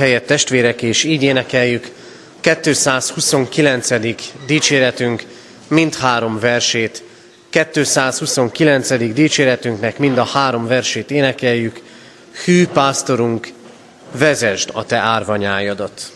Helyet testvérek, és így énekeljük 229. dicséretünk mindhárom versét. 229. dicséretünknek mind a három versét énekeljük. Hű pásztorunk, vezesd a te árvanyájadat.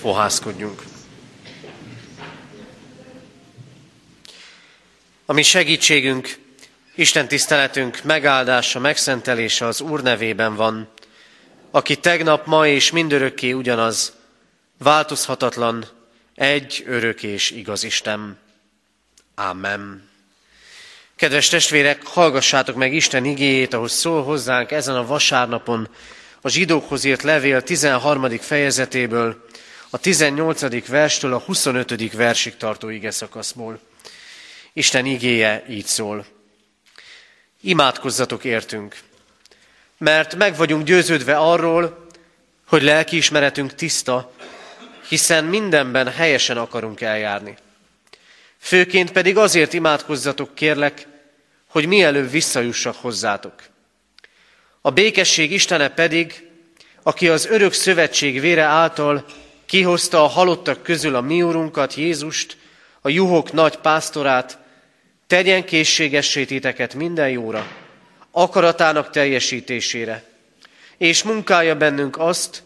Fohászkodjunk. A mi segítségünk, Isten tiszteletünk megáldása, megszentelése az Úr nevében van, aki tegnap, ma és mindörökké ugyanaz, változhatatlan, egy örök és igaz Isten. Amen. Kedves testvérek, hallgassátok meg Isten igéjét, ahogy szól hozzánk ezen a vasárnapon, a zsidókhoz írt levél 13. fejezetéből, a 18. verstől a 25. versig tartó ige szakaszból. Isten igéje így szól. Imádkozzatok értünk, mert meg vagyunk győződve arról, hogy lelkiismeretünk tiszta, hiszen mindenben helyesen akarunk eljárni. Főként pedig azért imádkozzatok, kérlek, hogy mielőbb visszajussak hozzátok. A békesség Istene pedig, aki az örök szövetség vére által Kihozta a halottak közül a mi úrunkat, Jézust, a juhok nagy pásztorát, tegyen készségessé titeket minden jóra, akaratának teljesítésére, és munkálja bennünk azt,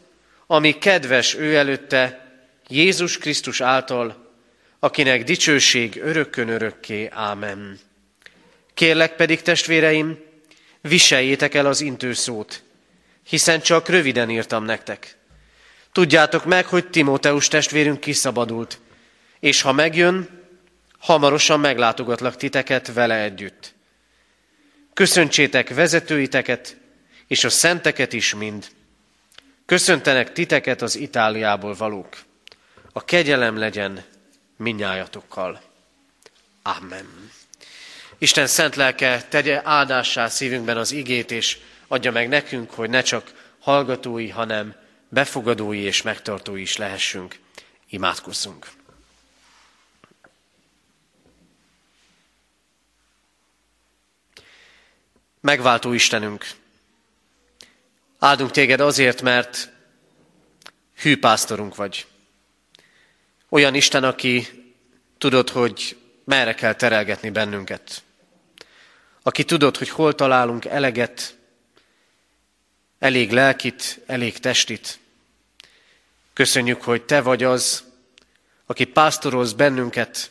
ami kedves ő előtte, Jézus Krisztus által, akinek dicsőség örökkön örökké. Ámen. Kérlek pedig, testvéreim, viseljétek el az intőszót, hiszen csak röviden írtam nektek. Tudjátok meg, hogy Timóteus testvérünk kiszabadult, és ha megjön, hamarosan meglátogatlak titeket vele együtt. Köszöntsétek vezetőiteket, és a szenteket is mind. Köszöntenek titeket az Itáliából valók. A kegyelem legyen minnyájatokkal. Amen. Isten szent lelke tegye áldássá szívünkben az igét, és adja meg nekünk, hogy ne csak hallgatói, hanem befogadói és megtartói is lehessünk. Imádkozzunk. Megváltó Istenünk, áldunk téged azért, mert hű pásztorunk vagy. Olyan Isten, aki tudod, hogy merre kell terelgetni bennünket. Aki tudod, hogy hol találunk eleget, elég lelkit, elég testit. Köszönjük, hogy Te vagy az, aki pásztorolsz bennünket,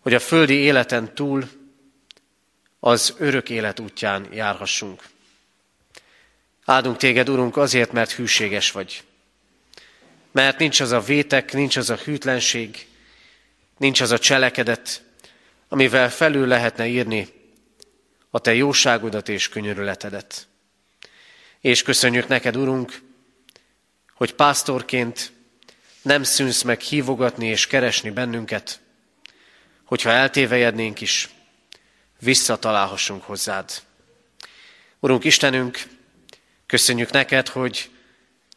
hogy a földi életen túl az örök élet útján járhassunk. Áldunk téged, Urunk, azért, mert hűséges vagy. Mert nincs az a vétek, nincs az a hűtlenség, nincs az a cselekedet, amivel felül lehetne írni a te jóságodat és könyörületedet. És köszönjük neked, Urunk, hogy pásztorként nem szűnsz meg hívogatni és keresni bennünket, hogyha eltévejednénk is, visszatalálhassunk hozzád. Urunk Istenünk, köszönjük neked, hogy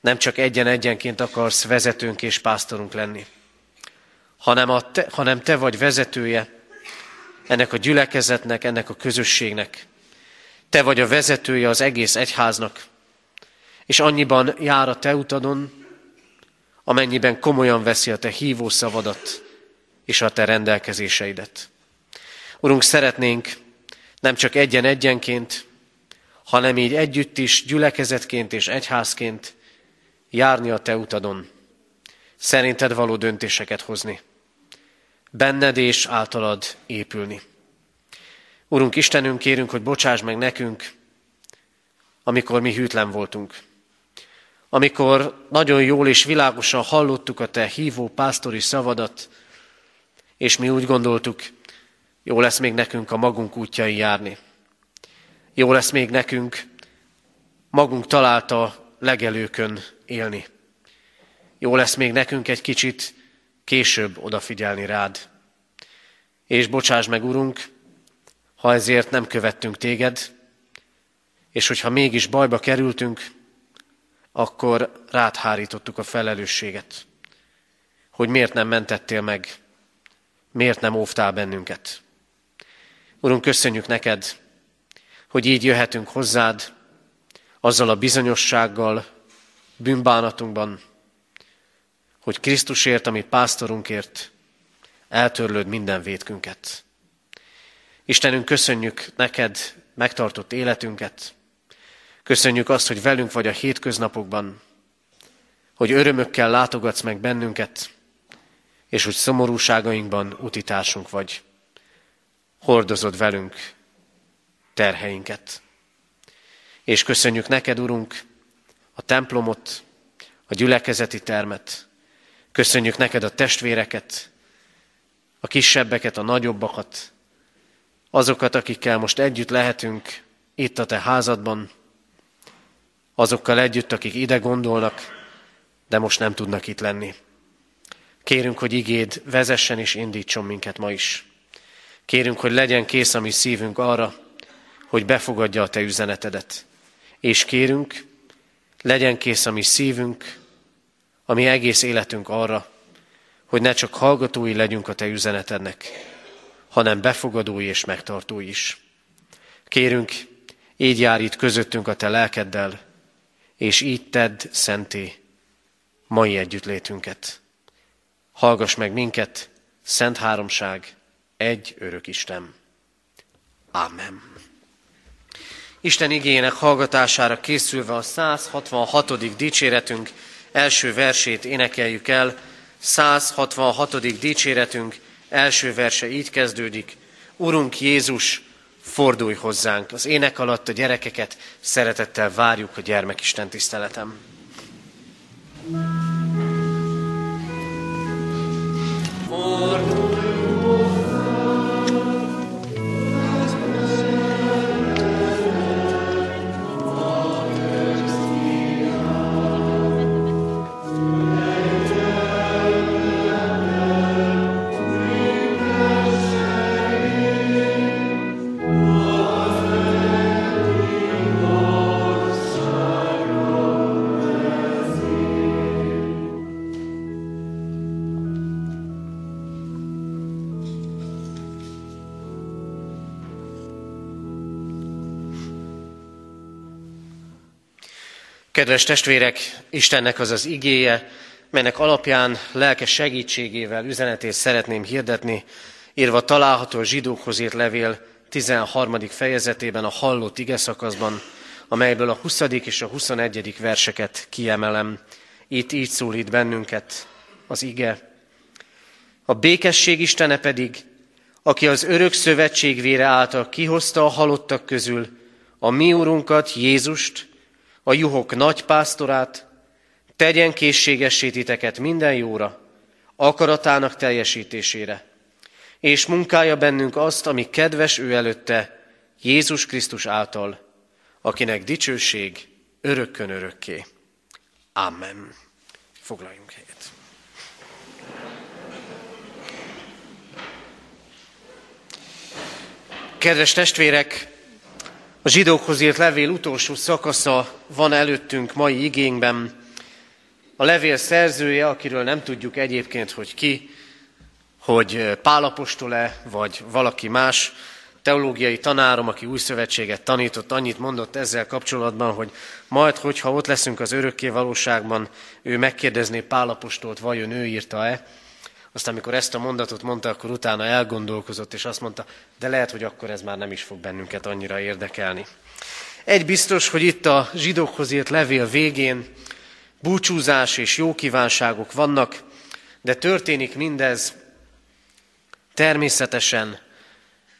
nem csak egyen-egyenként akarsz vezetőnk és pásztorunk lenni, hanem, a te, hanem te vagy vezetője ennek a gyülekezetnek, ennek a közösségnek. Te vagy a vezetője az egész egyháznak, és annyiban jár a te utadon, amennyiben komolyan veszi a te hívó szavadat és a te rendelkezéseidet. Urunk, szeretnénk nem csak egyen-egyenként, hanem így együtt is gyülekezetként és egyházként járni a Te utadon, szerinted való döntéseket hozni, benned és általad épülni. Urunk Istenünk, kérünk, hogy bocsáss meg nekünk, amikor mi hűtlen voltunk. Amikor nagyon jól és világosan hallottuk a Te hívó pásztori szavadat, és mi úgy gondoltuk, jó lesz még nekünk a magunk útjai járni. Jó lesz még nekünk magunk találta legelőkön élni. Jó lesz még nekünk egy kicsit később odafigyelni rád. És bocsáss meg, Urunk, ha ezért nem követtünk téged, és hogyha mégis bajba kerültünk, akkor rád hárítottuk a felelősséget, hogy miért nem mentettél meg, miért nem óvtál bennünket. Urunk, köszönjük neked, hogy így jöhetünk hozzád, azzal a bizonyossággal, bűnbánatunkban, hogy Krisztusért, ami pásztorunkért, eltörlőd minden vétkünket. Istenünk, köszönjük neked megtartott életünket, köszönjük azt, hogy velünk vagy a hétköznapokban, hogy örömökkel látogatsz meg bennünket, és hogy szomorúságainkban utitársunk vagy hordozod velünk terheinket. És köszönjük neked, Urunk, a templomot, a gyülekezeti termet. Köszönjük neked a testvéreket, a kisebbeket, a nagyobbakat, azokat, akikkel most együtt lehetünk itt a te házadban, azokkal együtt, akik ide gondolnak, de most nem tudnak itt lenni. Kérünk, hogy igéd vezessen és indítson minket ma is. Kérünk, hogy legyen kész a mi szívünk arra, hogy befogadja a Te üzenetedet. És kérünk, legyen kész a mi szívünk, a mi egész életünk arra, hogy ne csak hallgatói legyünk a Te üzenetednek, hanem befogadói és megtartói is. Kérünk, így jár itt közöttünk a Te lelkeddel, és így tedd szenté mai együttlétünket. Hallgass meg minket, Szent Háromság, egy örök Isten. Amen. Isten igényének hallgatására készülve a 166. dicséretünk első versét énekeljük el, 166. dicséretünk első verse így kezdődik. Urunk Jézus, fordulj hozzánk. Az ének alatt a gyerekeket szeretettel várjuk a gyermekisten tiszteletem. Fordulj Kedves testvérek, Istennek az az igéje, melynek alapján lelkes segítségével üzenetét szeretném hirdetni, írva található a zsidókhoz írt levél 13. fejezetében a hallott ige szakaszban, amelyből a 20. és a 21. verseket kiemelem. Itt így szólít bennünket az ige. A békesség Istene pedig, aki az örök szövetség vére által kihozta a halottak közül a mi úrunkat, Jézust, a juhok nagy pásztorát, tegyen készségessé titeket minden jóra, akaratának teljesítésére, és munkálja bennünk azt, ami kedves ő előtte, Jézus Krisztus által, akinek dicsőség örökkön örökké. Amen. Foglaljunk helyet. Kedves testvérek, a zsidókhoz írt levél utolsó szakasza van előttünk mai igényben. A levél szerzője, akiről nem tudjuk egyébként, hogy ki, hogy Pálapostol-e, vagy valaki más, teológiai tanárom, aki új szövetséget tanított, annyit mondott ezzel kapcsolatban, hogy majd, hogyha ott leszünk az örökké valóságban, ő megkérdezné Pálapostolt, vajon ő írta-e, aztán, amikor ezt a mondatot mondta, akkor utána elgondolkozott, és azt mondta, de lehet, hogy akkor ez már nem is fog bennünket annyira érdekelni. Egy biztos, hogy itt a zsidókhoz írt levél végén búcsúzás és jó kívánságok vannak, de történik mindez természetesen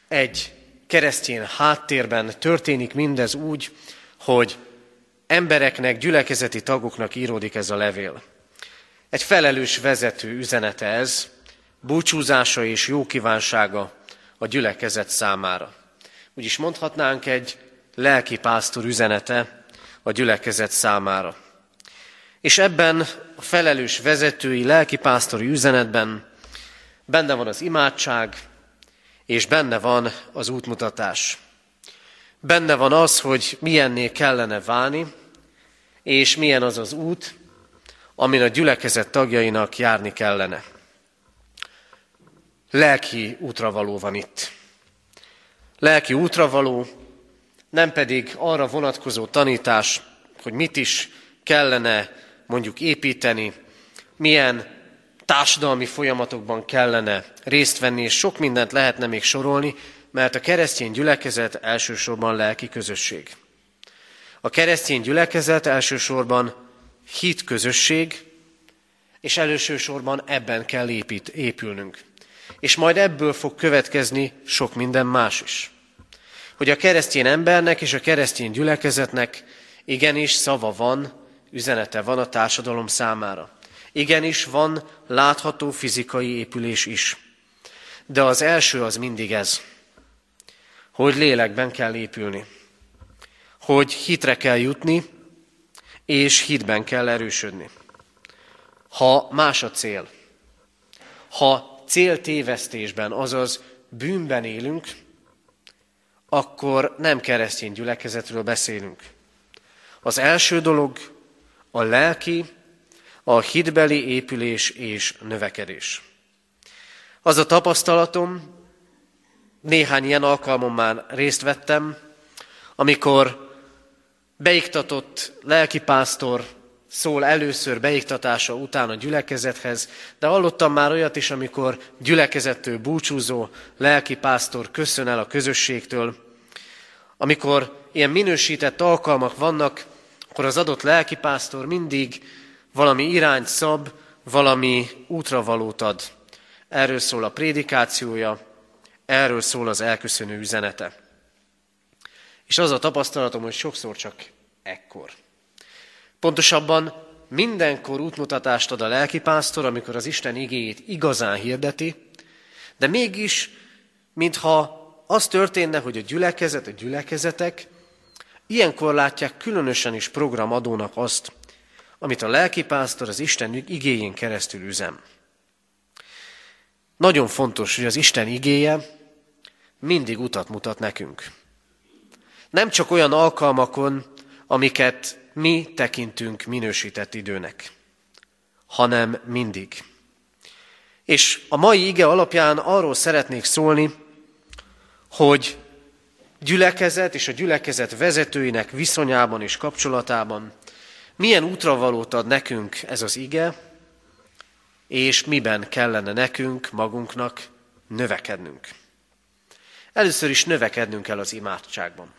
egy keresztény háttérben, történik mindez úgy, hogy embereknek, gyülekezeti tagoknak íródik ez a levél. Egy felelős vezető üzenete ez, búcsúzása és jó kívánsága a gyülekezet számára. Úgyis mondhatnánk egy lelki pásztor üzenete a gyülekezet számára. És ebben a felelős vezetői lelkipásztori üzenetben benne van az imádság, és benne van az útmutatás. Benne van az, hogy milyenné kellene válni, és milyen az az út, amin a gyülekezet tagjainak járni kellene. Lelki útravaló van itt. Lelki útravaló, nem pedig arra vonatkozó tanítás, hogy mit is kellene mondjuk építeni, milyen társadalmi folyamatokban kellene részt venni, és sok mindent lehetne még sorolni, mert a keresztény gyülekezet elsősorban lelki közösség. A keresztény gyülekezet elsősorban hit közösség, és elősősorban ebben kell épít, épülnünk. És majd ebből fog következni sok minden más is. Hogy a keresztény embernek és a keresztény gyülekezetnek igenis szava van, üzenete van a társadalom számára. Igenis van látható fizikai épülés is. De az első az mindig ez, hogy lélekben kell épülni, hogy hitre kell jutni, és hitben kell erősödni. Ha más a cél, ha céltévesztésben, azaz bűnben élünk, akkor nem keresztény gyülekezetről beszélünk. Az első dolog a lelki, a hitbeli épülés és növekedés. Az a tapasztalatom, néhány ilyen alkalmon már részt vettem, amikor beiktatott lelkipásztor szól először beiktatása után a gyülekezethez, de hallottam már olyat is, amikor gyülekezettől búcsúzó lelkipásztor köszön el a közösségtől. Amikor ilyen minősített alkalmak vannak, akkor az adott lelkipásztor mindig valami irányt szab, valami útravalót ad. Erről szól a prédikációja, erről szól az elköszönő üzenete. És az a tapasztalatom, hogy sokszor csak ekkor. Pontosabban mindenkor útmutatást ad a lelkipásztor, amikor az Isten igéjét igazán hirdeti, de mégis, mintha az történne, hogy a gyülekezet, a gyülekezetek ilyenkor látják különösen is programadónak azt, amit a lelkipásztor az Isten igéjén keresztül üzem. Nagyon fontos, hogy az Isten igéje mindig utat mutat nekünk. Nem csak olyan alkalmakon, amiket mi tekintünk minősített időnek, hanem mindig. És a mai ige alapján arról szeretnék szólni, hogy gyülekezet és a gyülekezet vezetőinek viszonyában és kapcsolatában milyen útravalót ad nekünk ez az ige, és miben kellene nekünk, magunknak növekednünk. Először is növekednünk kell az imádságban.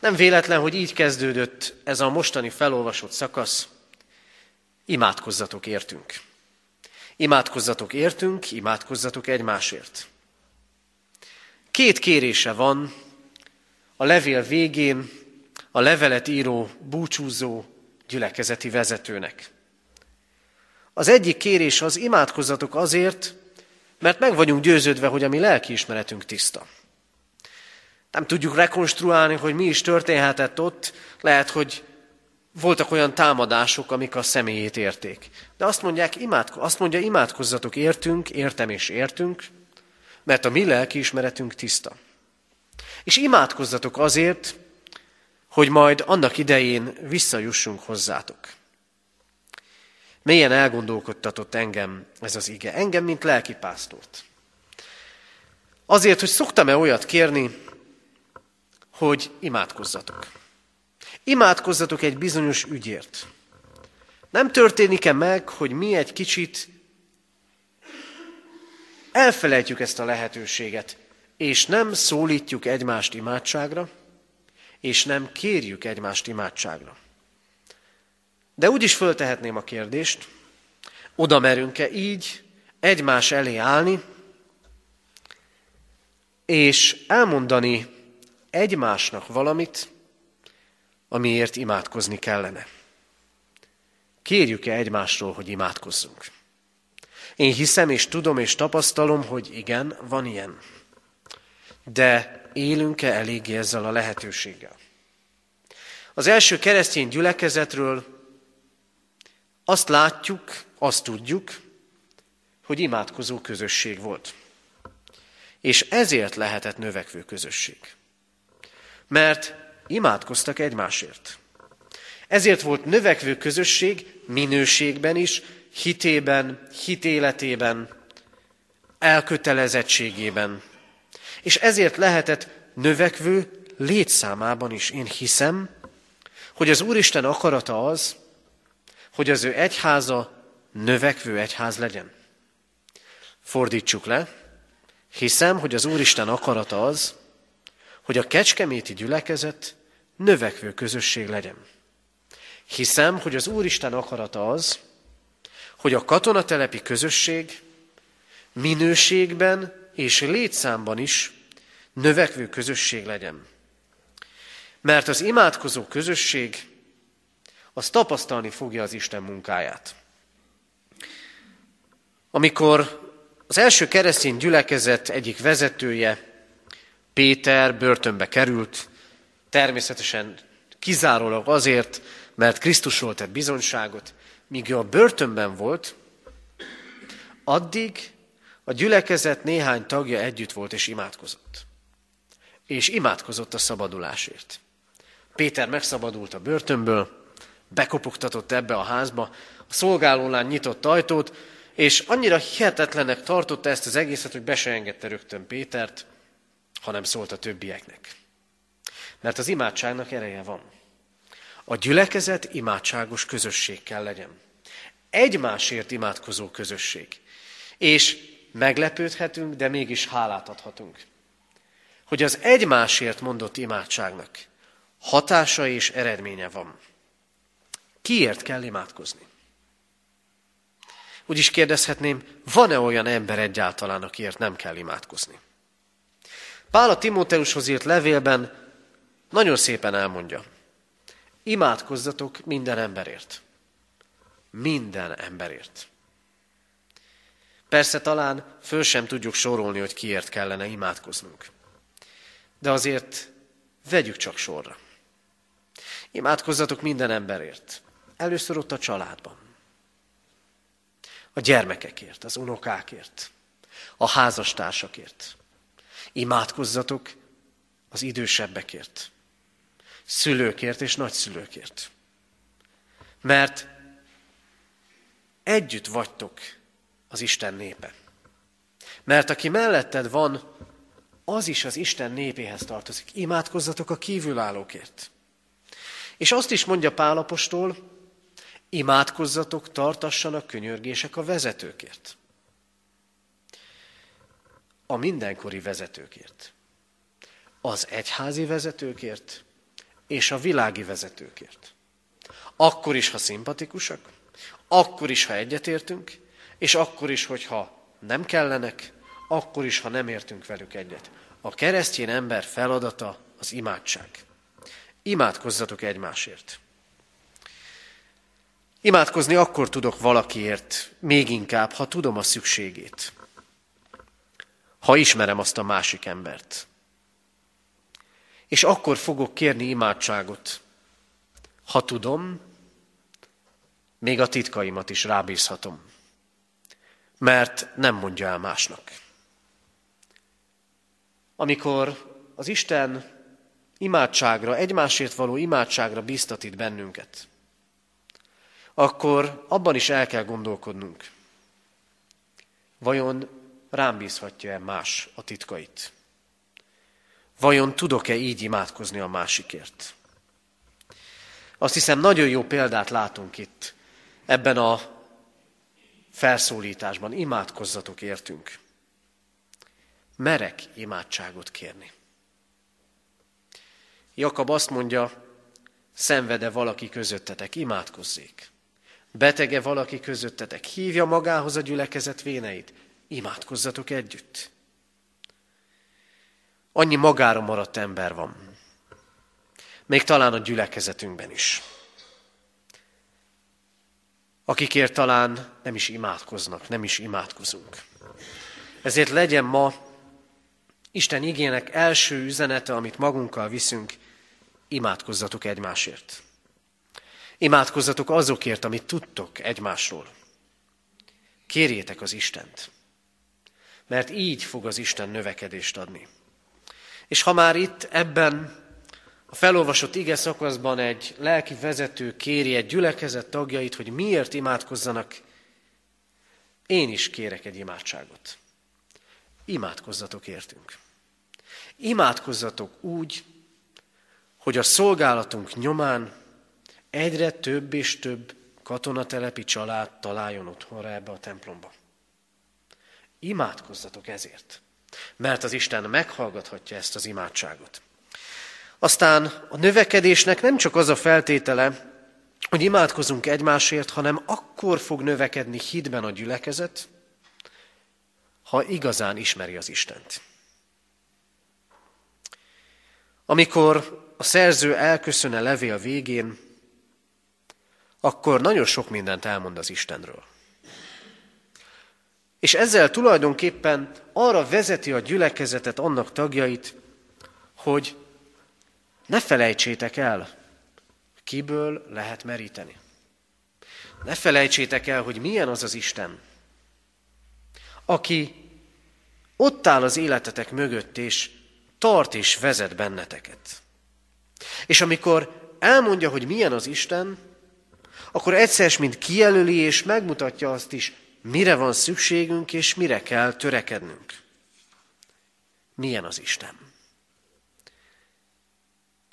Nem véletlen, hogy így kezdődött ez a mostani felolvasott szakasz. Imádkozzatok értünk. Imádkozzatok értünk, imádkozzatok egymásért. Két kérése van a levél végén a levelet író búcsúzó gyülekezeti vezetőnek. Az egyik kérés az imádkozzatok azért, mert meg vagyunk győződve, hogy a mi lelkiismeretünk tiszta. Nem tudjuk rekonstruálni, hogy mi is történhetett ott, lehet, hogy voltak olyan támadások, amik a személyét érték. De azt, mondják, imádko- azt mondja, imádkozzatok értünk, értem és értünk, mert a mi lelkiismeretünk tiszta. És imádkozzatok azért, hogy majd annak idején visszajussunk hozzátok. Mélyen elgondolkodtatott engem ez az ige, engem, mint lelkipásztort. Azért, hogy szoktam-e olyat kérni, hogy imádkozzatok. Imádkozzatok egy bizonyos ügyért. Nem történik-e meg, hogy mi egy kicsit elfelejtjük ezt a lehetőséget, és nem szólítjuk egymást imádságra, és nem kérjük egymást imádságra. De úgy is föltehetném a kérdést, oda merünk-e így egymás elé állni, és elmondani egymásnak valamit, amiért imádkozni kellene. Kérjük-e egymásról, hogy imádkozzunk? Én hiszem és tudom és tapasztalom, hogy igen, van ilyen. De élünk-e eléggé ezzel a lehetőséggel? Az első keresztény gyülekezetről azt látjuk, azt tudjuk, hogy imádkozó közösség volt. És ezért lehetett növekvő közösség. Mert imádkoztak egymásért. Ezért volt növekvő közösség minőségben is, hitében, hitéletében, elkötelezettségében. És ezért lehetett növekvő létszámában is. Én hiszem, hogy az Úristen akarata az, hogy az ő egyháza növekvő egyház legyen. Fordítsuk le, hiszem, hogy az Úristen akarata az, hogy a kecskeméti gyülekezet növekvő közösség legyen. Hiszem, hogy az Úristen akarata az, hogy a katonatelepi közösség minőségben és létszámban is növekvő közösség legyen. Mert az imádkozó közösség az tapasztalni fogja az Isten munkáját. Amikor az első keresztény gyülekezet egyik vezetője, Péter börtönbe került, természetesen kizárólag azért, mert Krisztusról tett bizonyságot, míg ő a börtönben volt, addig a gyülekezet néhány tagja együtt volt és imádkozott. És imádkozott a szabadulásért. Péter megszabadult a börtönből, bekopogtatott ebbe a házba, a szolgálólán nyitott ajtót, és annyira hihetetlenek tartotta ezt az egészet, hogy be se engedte rögtön Pétert, hanem szólt a többieknek. Mert az imádságnak ereje van. A gyülekezet imádságos közösség kell legyen. Egymásért imádkozó közösség. És meglepődhetünk, de mégis hálát adhatunk. Hogy az egymásért mondott imádságnak hatása és eredménye van. Kiért kell imádkozni? Úgy is kérdezhetném, van-e olyan ember egyáltalán, akiért nem kell imádkozni? Pál a Timóteushoz írt levélben nagyon szépen elmondja. Imádkozzatok minden emberért. Minden emberért. Persze talán föl sem tudjuk sorolni, hogy kiért kellene imádkoznunk. De azért vegyük csak sorra. Imádkozzatok minden emberért. Először ott a családban. A gyermekekért, az unokákért, a házastársakért. Imádkozzatok az idősebbekért, szülőkért és nagyszülőkért. Mert együtt vagytok az Isten népe. Mert aki melletted van, az is az Isten népéhez tartozik. Imádkozzatok a kívülállókért. És azt is mondja Pálapostól, imádkozzatok, tartassanak könyörgések a vezetőkért. A mindenkori vezetőkért. Az egyházi vezetőkért, és a világi vezetőkért. Akkor is, ha szimpatikusak, akkor is, ha egyetértünk, és akkor is, hogyha nem kellenek, akkor is, ha nem értünk velük egyet. A keresztény ember feladata az imádság. Imádkozzatok egymásért. Imádkozni akkor tudok valakiért, még inkább, ha tudom a szükségét. Ha ismerem azt a másik embert. És akkor fogok kérni imádságot, ha tudom, még a titkaimat is rábízhatom, mert nem mondja el másnak. Amikor az Isten imádságra, egymásért való imádságra biztatít bennünket, akkor abban is el kell gondolkodnunk. Vajon rám bízhatja-e más a titkait? Vajon tudok-e így imádkozni a másikért? Azt hiszem, nagyon jó példát látunk itt, ebben a felszólításban. Imádkozzatok értünk. Merek imádságot kérni. Jakab azt mondja, szenvede valaki közöttetek, imádkozzék. Betege valaki közöttetek, hívja magához a gyülekezet véneit, imádkozzatok együtt. Annyi magára maradt ember van. Még talán a gyülekezetünkben is. Akikért talán nem is imádkoznak, nem is imádkozunk. Ezért legyen ma Isten igének első üzenete, amit magunkkal viszünk, imádkozzatok egymásért. Imádkozzatok azokért, amit tudtok egymásról. Kérjétek az Istent, mert így fog az Isten növekedést adni. És ha már itt ebben a felolvasott ige szakaszban egy lelki vezető kéri egy gyülekezet tagjait, hogy miért imádkozzanak, én is kérek egy imádságot. Imádkozzatok értünk. Imádkozzatok úgy, hogy a szolgálatunk nyomán egyre több és több katonatelepi család találjon otthonra ebbe a templomba. Imádkozzatok ezért, mert az Isten meghallgathatja ezt az imádságot. Aztán a növekedésnek nem csak az a feltétele, hogy imádkozunk egymásért, hanem akkor fog növekedni hitben a gyülekezet, ha igazán ismeri az Istent. Amikor a szerző elköszön a levél végén, akkor nagyon sok mindent elmond az Istenről. És ezzel tulajdonképpen arra vezeti a gyülekezetet, annak tagjait, hogy ne felejtsétek el, kiből lehet meríteni. Ne felejtsétek el, hogy milyen az az Isten, aki ott áll az életetek mögött, és tart és vezet benneteket. És amikor elmondja, hogy milyen az Isten, akkor egyszer mint kijelöli és megmutatja azt is, mire van szükségünk és mire kell törekednünk. Milyen az Isten?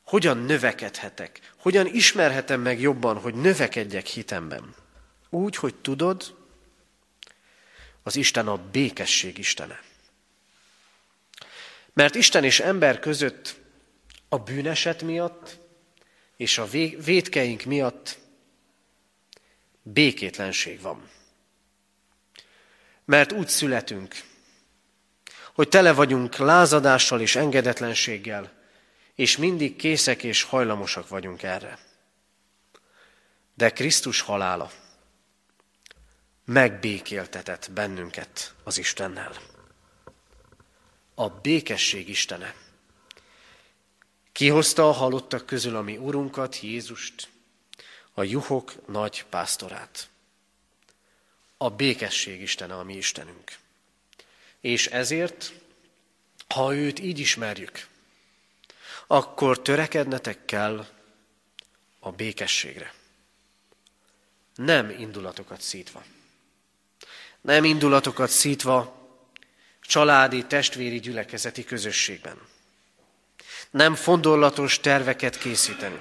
Hogyan növekedhetek? Hogyan ismerhetem meg jobban, hogy növekedjek hitemben? Úgy, hogy tudod, az Isten a békesség Istene. Mert Isten és ember között a bűneset miatt és a védkeink miatt békétlenség van. Mert úgy születünk, hogy tele vagyunk lázadással és engedetlenséggel, és mindig készek és hajlamosak vagyunk erre. De Krisztus halála megbékéltetett bennünket az Istennel. A békesség Istene. Kihozta a halottak közül a mi Urunkat, Jézust, a juhok nagy pásztorát. A békesség Istene a mi Istenünk. És ezért, ha őt így ismerjük, akkor törekednetek kell a békességre. Nem indulatokat szítva. Nem indulatokat szítva családi, testvéri gyülekezeti közösségben. Nem fondorlatos terveket készíteni,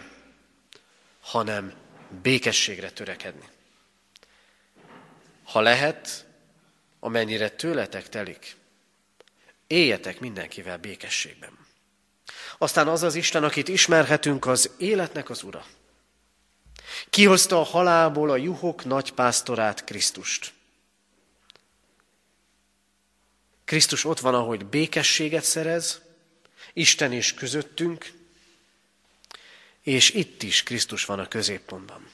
hanem békességre törekedni. Ha lehet, amennyire tőletek telik, éljetek mindenkivel békességben. Aztán az az Isten, akit ismerhetünk, az életnek az Ura. Kihozta a halálból a juhok nagy pásztorát, Krisztust. Krisztus ott van, ahogy békességet szerez, Isten is közöttünk, és itt is Krisztus van a középpontban.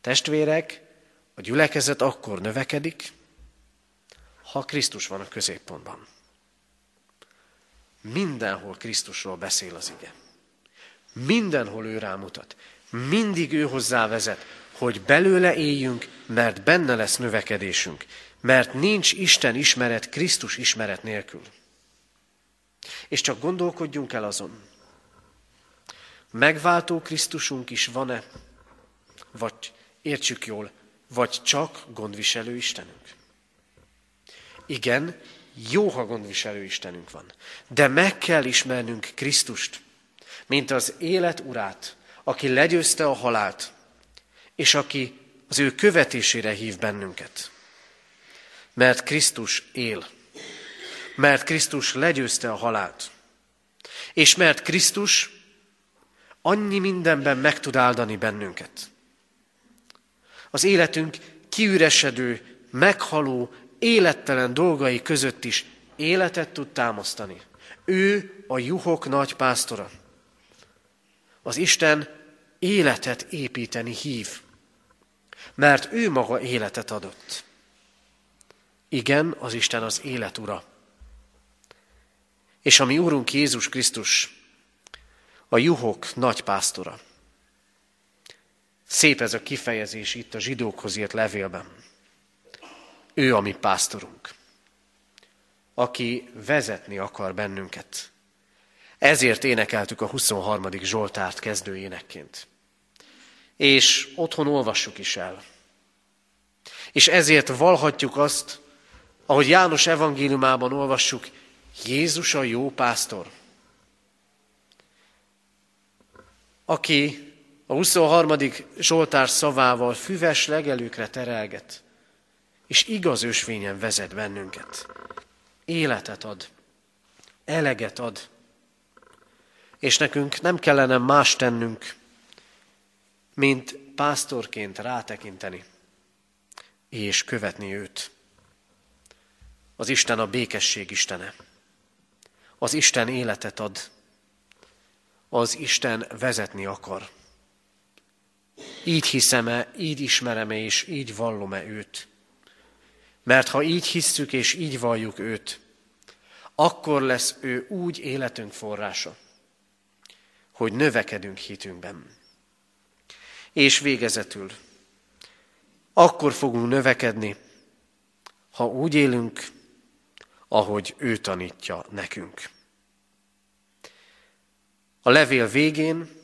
Testvérek, a gyülekezet akkor növekedik, ha Krisztus van a középpontban. Mindenhol Krisztusról beszél az ige. Mindenhol ő rámutat. Mindig ő hozzá vezet, hogy belőle éljünk, mert benne lesz növekedésünk. Mert nincs Isten ismeret Krisztus ismeret nélkül. És csak gondolkodjunk el azon, megváltó Krisztusunk is van-e, vagy értsük jól, vagy csak gondviselő Istenünk. Igen, jó, ha gondviselő Istenünk van. De meg kell ismernünk Krisztust, mint az élet urát, aki legyőzte a halált, és aki az ő követésére hív bennünket. Mert Krisztus él. Mert Krisztus legyőzte a halált. És mert Krisztus annyi mindenben meg tud áldani bennünket. Az életünk kiüresedő, meghaló, élettelen dolgai között is életet tud támasztani. Ő a juhok nagy pásztora. Az Isten életet építeni hív, mert ő maga életet adott. Igen, az Isten az élet ura. És a mi Úrunk Jézus Krisztus a juhok nagy pásztora. Szép ez a kifejezés itt a zsidókhoz írt levélben. Ő a mi pásztorunk, aki vezetni akar bennünket. Ezért énekeltük a 23. Zsoltárt kezdő énekként. És otthon olvassuk is el. És ezért valhatjuk azt, ahogy János evangéliumában olvassuk, Jézus a jó pásztor, aki a 23. Zsoltár szavával füves legelőkre terelget, és igaz ösvényen vezet bennünket. Életet ad, eleget ad, és nekünk nem kellene más tennünk, mint pásztorként rátekinteni, és követni őt. Az Isten a békesség Istene. Az Isten életet ad. Az Isten vezetni akar. Így hiszem-e, így ismerem-e, és így vallom-e őt. Mert ha így hisszük és így valljuk őt, akkor lesz ő úgy életünk forrása, hogy növekedünk hitünkben. És végezetül, akkor fogunk növekedni, ha úgy élünk, ahogy ő tanítja nekünk. A levél végén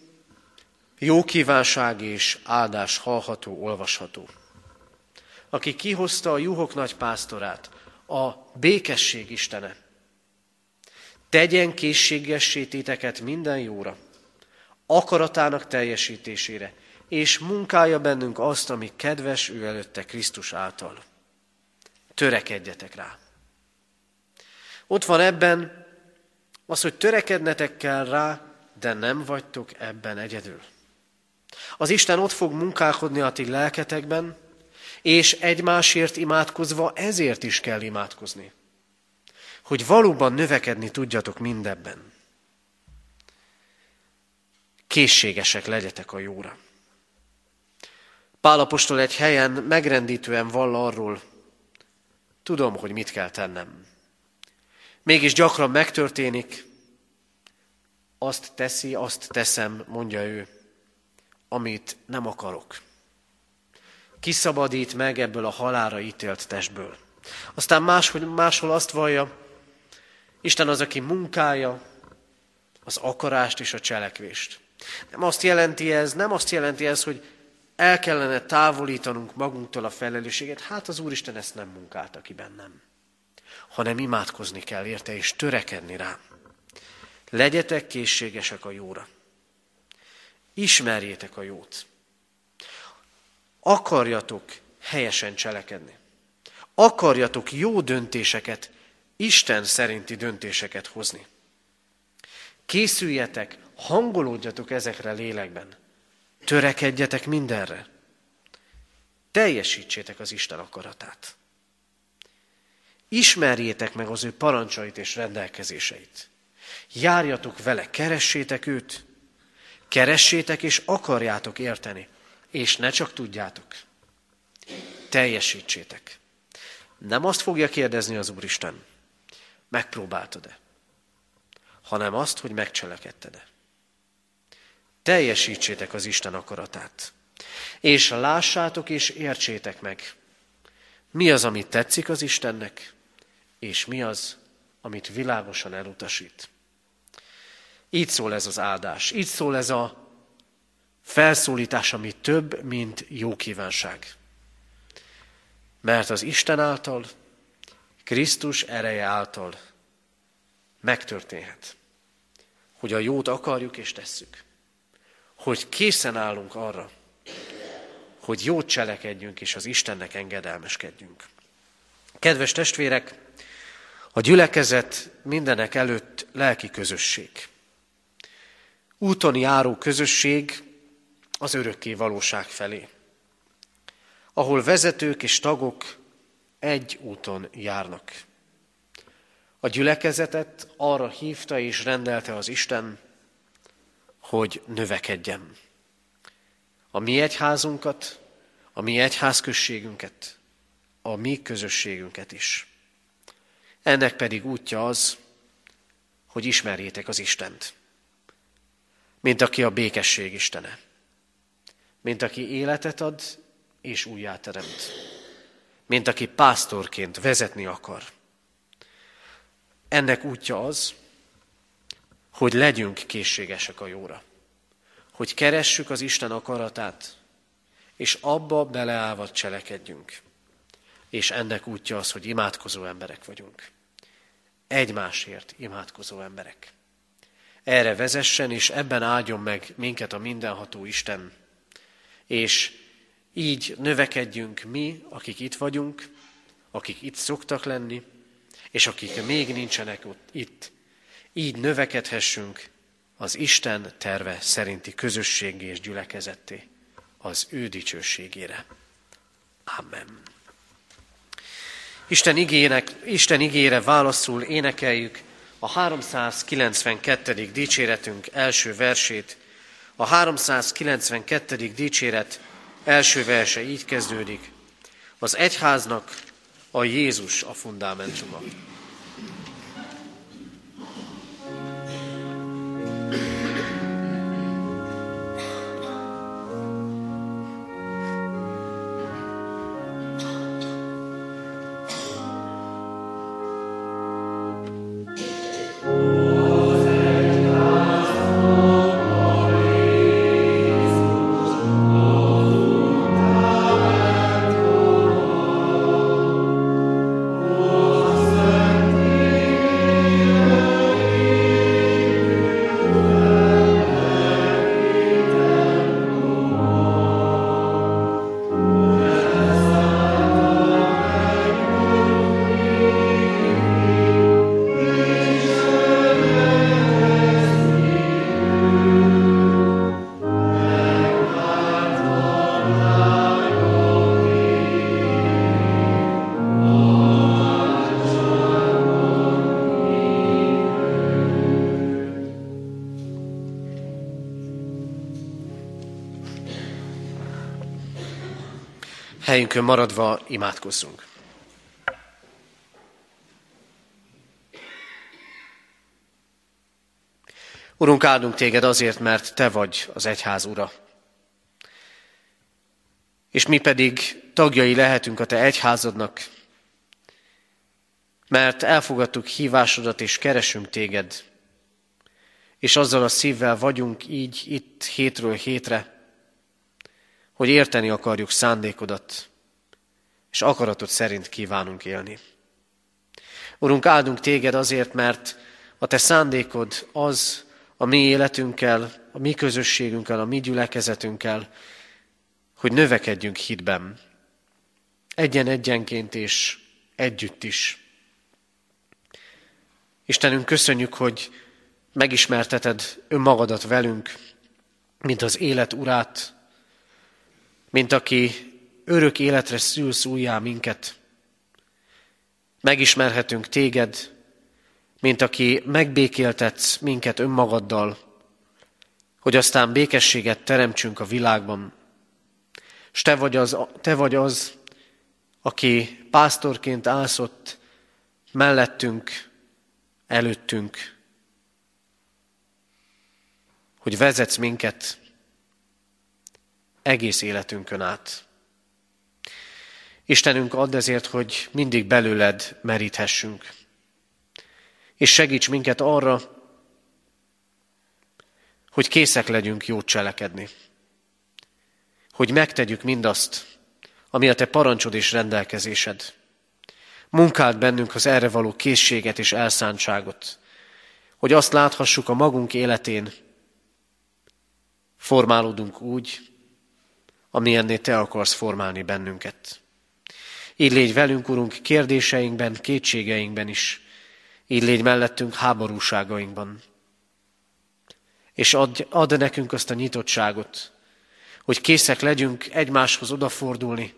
jó kívánság és áldás hallható, olvasható aki kihozta a juhok nagy pásztorát, a békesség Istene. Tegyen készségessé téteket minden jóra, akaratának teljesítésére, és munkálja bennünk azt, ami kedves ő előtte Krisztus által. Törekedjetek rá. Ott van ebben az, hogy törekednetek kell rá, de nem vagytok ebben egyedül. Az Isten ott fog munkálkodni a ti lelketekben, És egymásért imádkozva ezért is kell imádkozni. Hogy valóban növekedni tudjatok mindebben. Készségesek legyetek a jóra. Pálapostól egy helyen megrendítően vall arról, tudom, hogy mit kell tennem. Mégis gyakran megtörténik, azt teszi, azt teszem, mondja ő, amit nem akarok. Kiszabadít meg ebből a halára ítélt testből. Aztán máshol, máshol azt vallja, Isten az, aki munkája az akarást és a cselekvést. Nem azt jelenti ez, nem azt jelenti ez, hogy el kellene távolítanunk magunktól a felelősséget. Hát az Úristen ezt nem munkálta ki bennem. Hanem imádkozni kell érte és törekedni rá. Legyetek készségesek a jóra. Ismerjétek a jót. Akarjatok helyesen cselekedni. Akarjatok jó döntéseket, Isten szerinti döntéseket hozni. Készüljetek, hangolódjatok ezekre lélekben. Törekedjetek mindenre. Teljesítsétek az Isten akaratát. Ismerjétek meg az ő parancsait és rendelkezéseit. Járjatok vele, keressétek őt. Keressétek és akarjátok érteni, és ne csak tudjátok. Teljesítsétek. Nem azt fogja kérdezni az Úristen, megpróbáltad-e, hanem azt, hogy megcselekedted-e. Teljesítsétek az Isten akaratát. És lássátok és értsétek meg, mi az, amit tetszik az Istennek, és mi az, amit világosan elutasít. Így szól ez az áldás, így szól ez a felszólítás, ami több, mint jó kívánság. Mert az Isten által, Krisztus ereje által megtörténhet, hogy a jót akarjuk és tesszük hogy készen állunk arra, hogy jót cselekedjünk és az Istennek engedelmeskedjünk. Kedves testvérek, a gyülekezet mindenek előtt lelki közösség. Úton járó közösség az örökké valóság felé, ahol vezetők és tagok egy úton járnak. A gyülekezetet arra hívta és rendelte az Isten, hogy növekedjen. A mi egyházunkat, a mi egyházközségünket, a mi közösségünket is. Ennek pedig útja az, hogy ismerjétek az Istent, mint aki a békesség Istene, mint aki életet ad és újjáteremt, mint aki pásztorként vezetni akar. Ennek útja az, hogy legyünk készségesek a jóra. Hogy keressük az Isten akaratát, és abba beleállva cselekedjünk. És ennek útja az, hogy imádkozó emberek vagyunk. Egymásért imádkozó emberek. Erre vezessen, és ebben áldjon meg minket a mindenható Isten. És így növekedjünk mi, akik itt vagyunk, akik itt szoktak lenni, és akik még nincsenek ott, itt, így növekedhessünk az Isten terve szerinti közösségi és gyülekezetté, az ő dicsőségére. Amen. Isten, igének, Isten igére válaszul énekeljük a 392. dicséretünk első versét. A 392. dicséret első verse így kezdődik. Az egyháznak a Jézus a fundamentuma. Helyünkön maradva imádkozzunk. Urunk, áldunk téged azért, mert te vagy az egyház ura. És mi pedig tagjai lehetünk a te egyházadnak, mert elfogadtuk hívásodat és keresünk téged, és azzal a szívvel vagyunk így itt hétről hétre, hogy érteni akarjuk szándékodat, és akaratod szerint kívánunk élni. Urunk, áldunk téged azért, mert a te szándékod az a mi életünkkel, a mi közösségünkkel, a mi gyülekezetünkkel, hogy növekedjünk hitben. Egyen-egyenként és együtt is. Istenünk, köszönjük, hogy megismerteted önmagadat velünk, mint az élet urát, mint aki örök életre szülsz újjá minket. Megismerhetünk téged, mint aki megbékéltetsz minket önmagaddal, hogy aztán békességet teremtsünk a világban. És te vagy az, te vagy az aki pásztorként állsz ott mellettünk, előttünk, hogy vezetsz minket egész életünkön át. Istenünk, add ezért, hogy mindig belőled meríthessünk. És segíts minket arra, hogy készek legyünk jót cselekedni. Hogy megtegyük mindazt, ami a te parancsod és rendelkezésed. Munkáld bennünk az erre való készséget és elszántságot, hogy azt láthassuk a magunk életén, formálódunk úgy, amilyenné Te akarsz formálni bennünket. Így légy velünk, Urunk, kérdéseinkben, kétségeinkben is. Így légy mellettünk háborúságainkban. És add, add nekünk azt a nyitottságot, hogy készek legyünk egymáshoz odafordulni,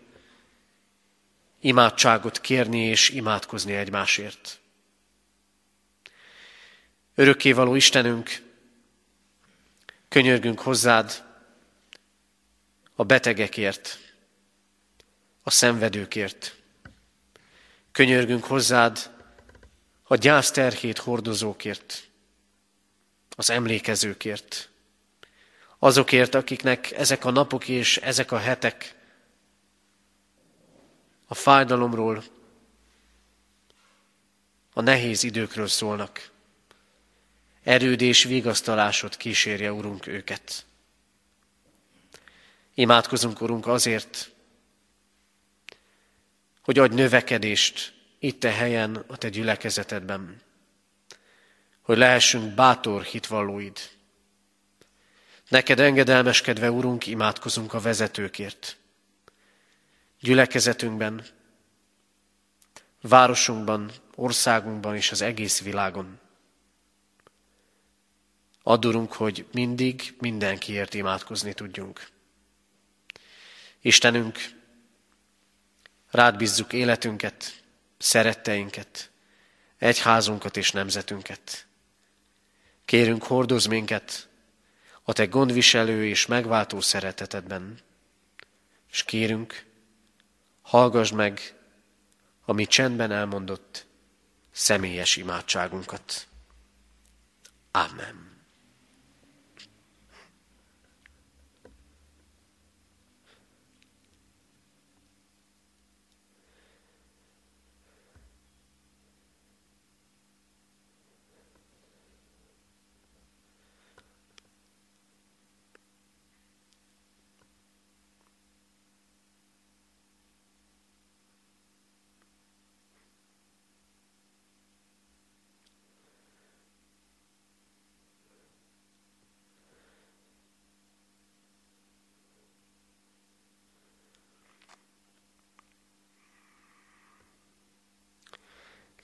imádságot kérni és imádkozni egymásért. Örökkévaló Istenünk, könyörgünk hozzád a betegekért, a szenvedőkért. Könyörgünk hozzád a gyászterhét hordozókért, az emlékezőkért, azokért, akiknek ezek a napok és ezek a hetek a fájdalomról, a nehéz időkről szólnak. Erőd és vigasztalásod kísérje, Urunk, őket. Imádkozunk, Urunk, azért, hogy adj növekedést itt a helyen, a Te gyülekezetedben, hogy lehessünk bátor hitvallóid. Neked engedelmeskedve, Urunk, imádkozunk a vezetőkért gyülekezetünkben, városunkban, országunkban és az egész világon. Adurunk, hogy mindig mindenkiért imádkozni tudjunk. Istenünk, rád bízzuk életünket, szeretteinket, egyházunkat és nemzetünket. Kérünk, hordoz minket a Te gondviselő és megváltó szeretetedben, és kérünk, hallgass meg a mi csendben elmondott személyes imádságunkat. Amen.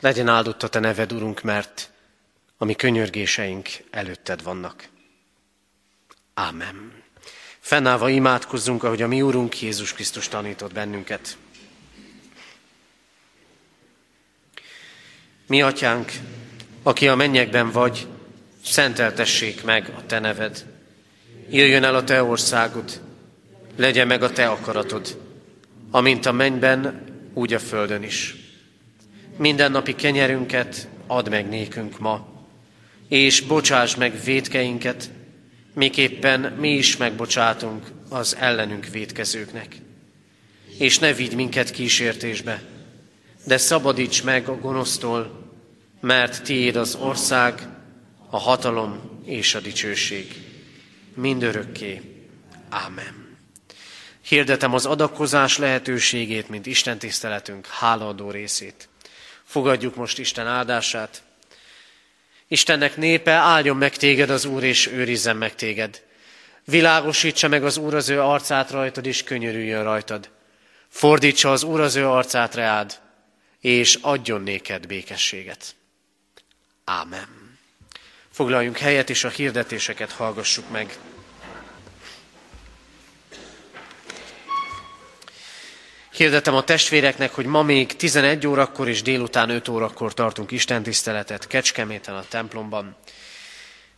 Legyen áldott a Te neved, Urunk, mert a mi könyörgéseink előtted vannak. Ámen. Fennállva imádkozzunk, ahogy a mi Úrunk Jézus Krisztus tanított bennünket. Mi, Atyánk, aki a mennyekben vagy, szenteltessék meg a Te neved. Jöjjön el a Te országod, legyen meg a Te akaratod, amint a mennyben, úgy a földön is. Mindennapi kenyerünket add meg nékünk ma, és bocsáss meg védkeinket, miképpen mi is megbocsátunk az ellenünk védkezőknek. És ne vigy minket kísértésbe, de szabadíts meg a gonosztól, mert tiéd az ország, a hatalom és a dicsőség. Mindörökké. Ámen. Hirdetem az adakozás lehetőségét, mint Isten tiszteletünk hálaadó részét. Fogadjuk most Isten áldását. Istennek népe, áldjon meg téged az Úr, és őrizzen meg téged. Világosítsa meg az Úr az ő arcát rajtad, és könyörüljön rajtad. Fordítsa az Úr az ő arcát reád, és adjon néked békességet. Ámen. Foglaljunk helyet, és a hirdetéseket hallgassuk meg. Hirdetem a testvéreknek, hogy ma még 11 órakor és délután 5 órakor tartunk istentiszteletet Kecskeméten a templomban.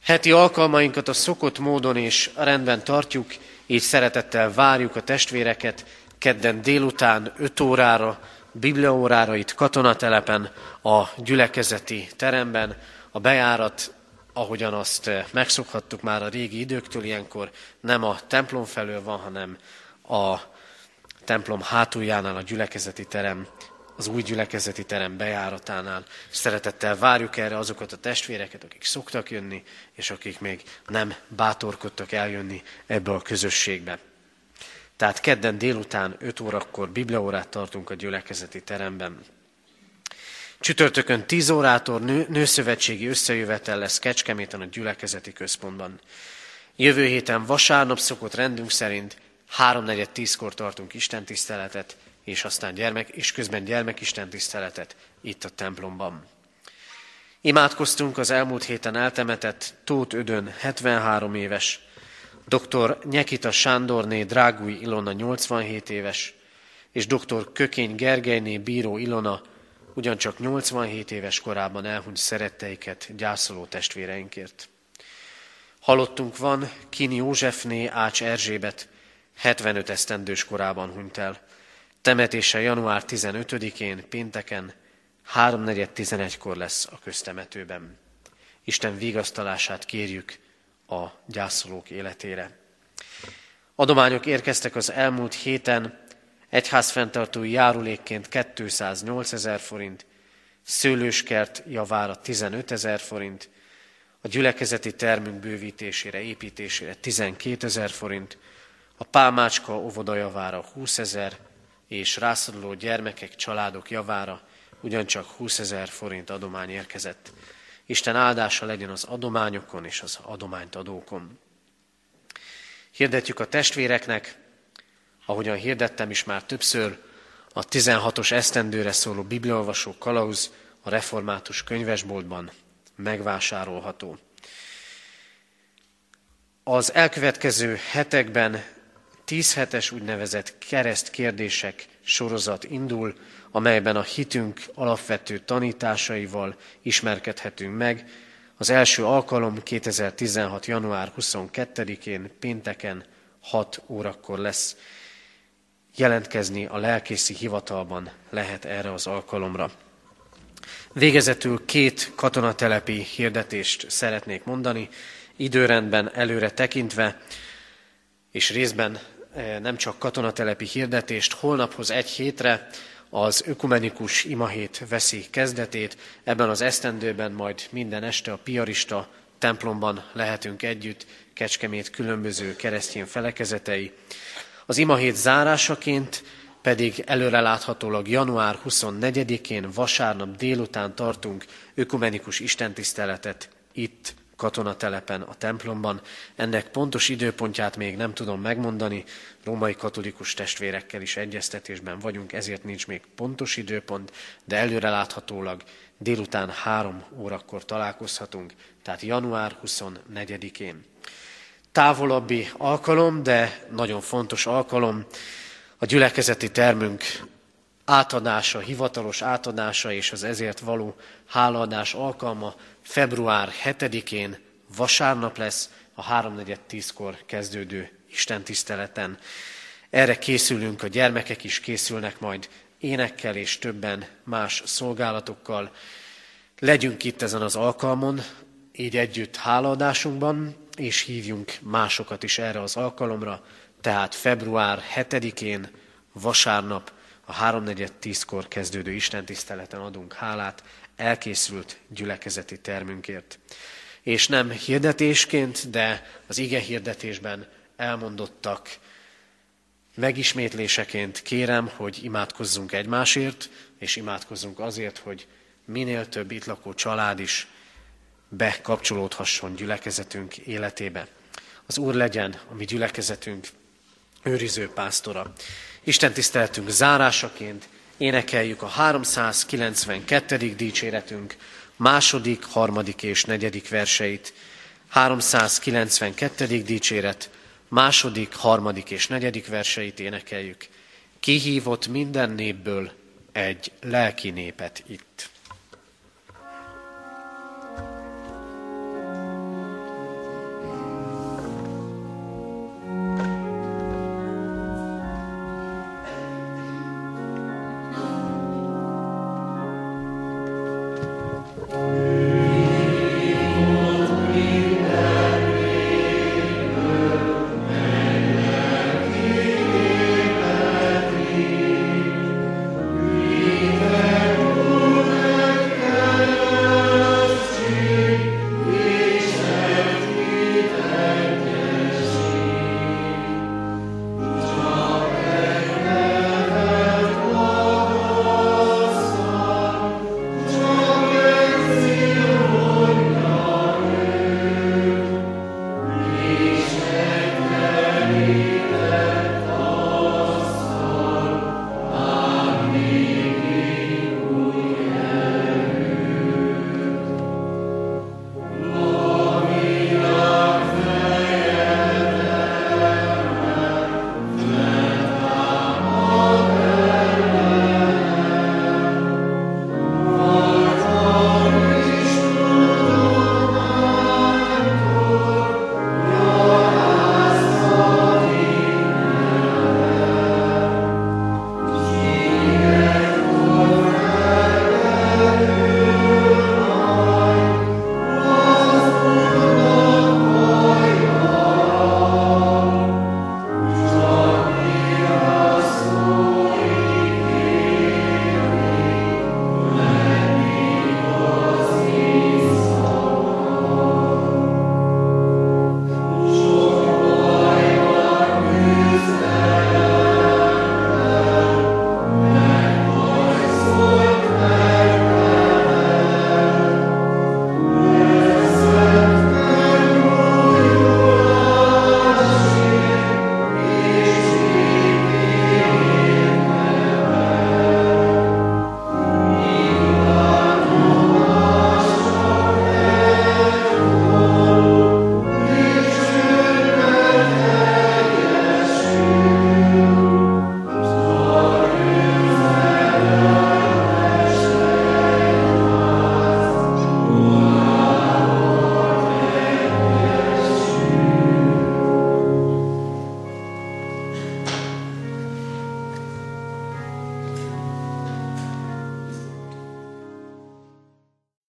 Heti alkalmainkat a szokott módon és rendben tartjuk, így szeretettel várjuk a testvéreket kedden délután 5 órára, bibliaórára itt katonatelepen, a gyülekezeti teremben, a bejárat, ahogyan azt megszokhattuk már a régi időktől, ilyenkor nem a templom felől van, hanem a templom hátuljánál a gyülekezeti terem, az új gyülekezeti terem bejáratánál. Szeretettel várjuk erre azokat a testvéreket, akik szoktak jönni, és akik még nem bátorkodtak eljönni ebbe a közösségbe. Tehát kedden délután 5 órakor bibliaórát tartunk a gyülekezeti teremben. Csütörtökön 10 órától nő, nőszövetségi összejövetel lesz Kecskeméten a gyülekezeti központban. Jövő héten vasárnap szokott rendünk szerint háromnegyed tízkor tartunk Isten tiszteletet, és aztán gyermek, és közben gyermekisten tiszteletet itt a templomban. Imádkoztunk az elmúlt héten eltemetett Tóth Ödön 73 éves, dr. Nyekita Sándorné Drágúj Ilona 87 éves, és dr. Kökény Gergelyné Bíró Ilona ugyancsak 87 éves korában elhunyt szeretteiket gyászoló testvéreinkért. Halottunk van Kini Józsefné Ács Erzsébet, 75 esztendős korában hunyt el. Temetése január 15-én, pénteken, 3.4.11-kor lesz a köztemetőben. Isten vigasztalását kérjük a gyászolók életére. Adományok érkeztek az elmúlt héten, egyházfenntartói járulékként 208 ezer forint, szőlőskert javára 15 ezer forint, a gyülekezeti termünk bővítésére, építésére 12 ezer forint, a pálmácska óvoda javára 20 ezer, és rászoruló gyermekek, családok javára ugyancsak 20 ezer forint adomány érkezett. Isten áldása legyen az adományokon és az adományt adókon. Hirdetjük a testvéreknek, ahogyan hirdettem is már többször, a 16-os esztendőre szóló bibliolvasó kalauz a református könyvesboltban megvásárolható. Az elkövetkező hetekben tíz hetes úgynevezett kereszt kérdések sorozat indul, amelyben a hitünk alapvető tanításaival ismerkedhetünk meg. Az első alkalom 2016. január 22-én pénteken 6 órakor lesz. Jelentkezni a lelkészi hivatalban lehet erre az alkalomra. Végezetül két katonatelepi hirdetést szeretnék mondani, időrendben előre tekintve, és részben nem csak katonatelepi hirdetést, holnaphoz egy hétre az ökumenikus imahét veszi kezdetét. Ebben az esztendőben majd minden este a piarista templomban lehetünk együtt, Kecskemét különböző keresztény felekezetei. Az imahét zárásaként pedig előreláthatólag január 24-én vasárnap délután tartunk ökumenikus istentiszteletet itt katonatelepen, a templomban. Ennek pontos időpontját még nem tudom megmondani, római katolikus testvérekkel is egyeztetésben vagyunk, ezért nincs még pontos időpont, de előreláthatólag délután három órakor találkozhatunk, tehát január 24-én. Távolabbi alkalom, de nagyon fontos alkalom, a gyülekezeti termünk átadása, hivatalos átadása és az ezért való hálaadás alkalma február 7-én vasárnap lesz a 3.4.10-kor kezdődő Isten tiszteleten. Erre készülünk, a gyermekek is készülnek majd énekkel és többen más szolgálatokkal. Legyünk itt ezen az alkalmon, így együtt hálaadásunkban, és hívjunk másokat is erre az alkalomra, tehát február 7-én, vasárnap, a 3.4.10-kor kezdődő istentiszteleten adunk hálát elkészült gyülekezeti termünkért. És nem hirdetésként, de az ige hirdetésben elmondottak megismétléseként kérem, hogy imádkozzunk egymásért, és imádkozzunk azért, hogy minél több itt lakó család is bekapcsolódhasson gyülekezetünk életébe. Az Úr legyen a mi gyülekezetünk őriző pásztora. Isten tiszteltünk zárásaként énekeljük a 392. dicséretünk második, harmadik és negyedik verseit. 392. dicséret második, harmadik és negyedik verseit énekeljük. Kihívott minden népből egy lelki népet itt.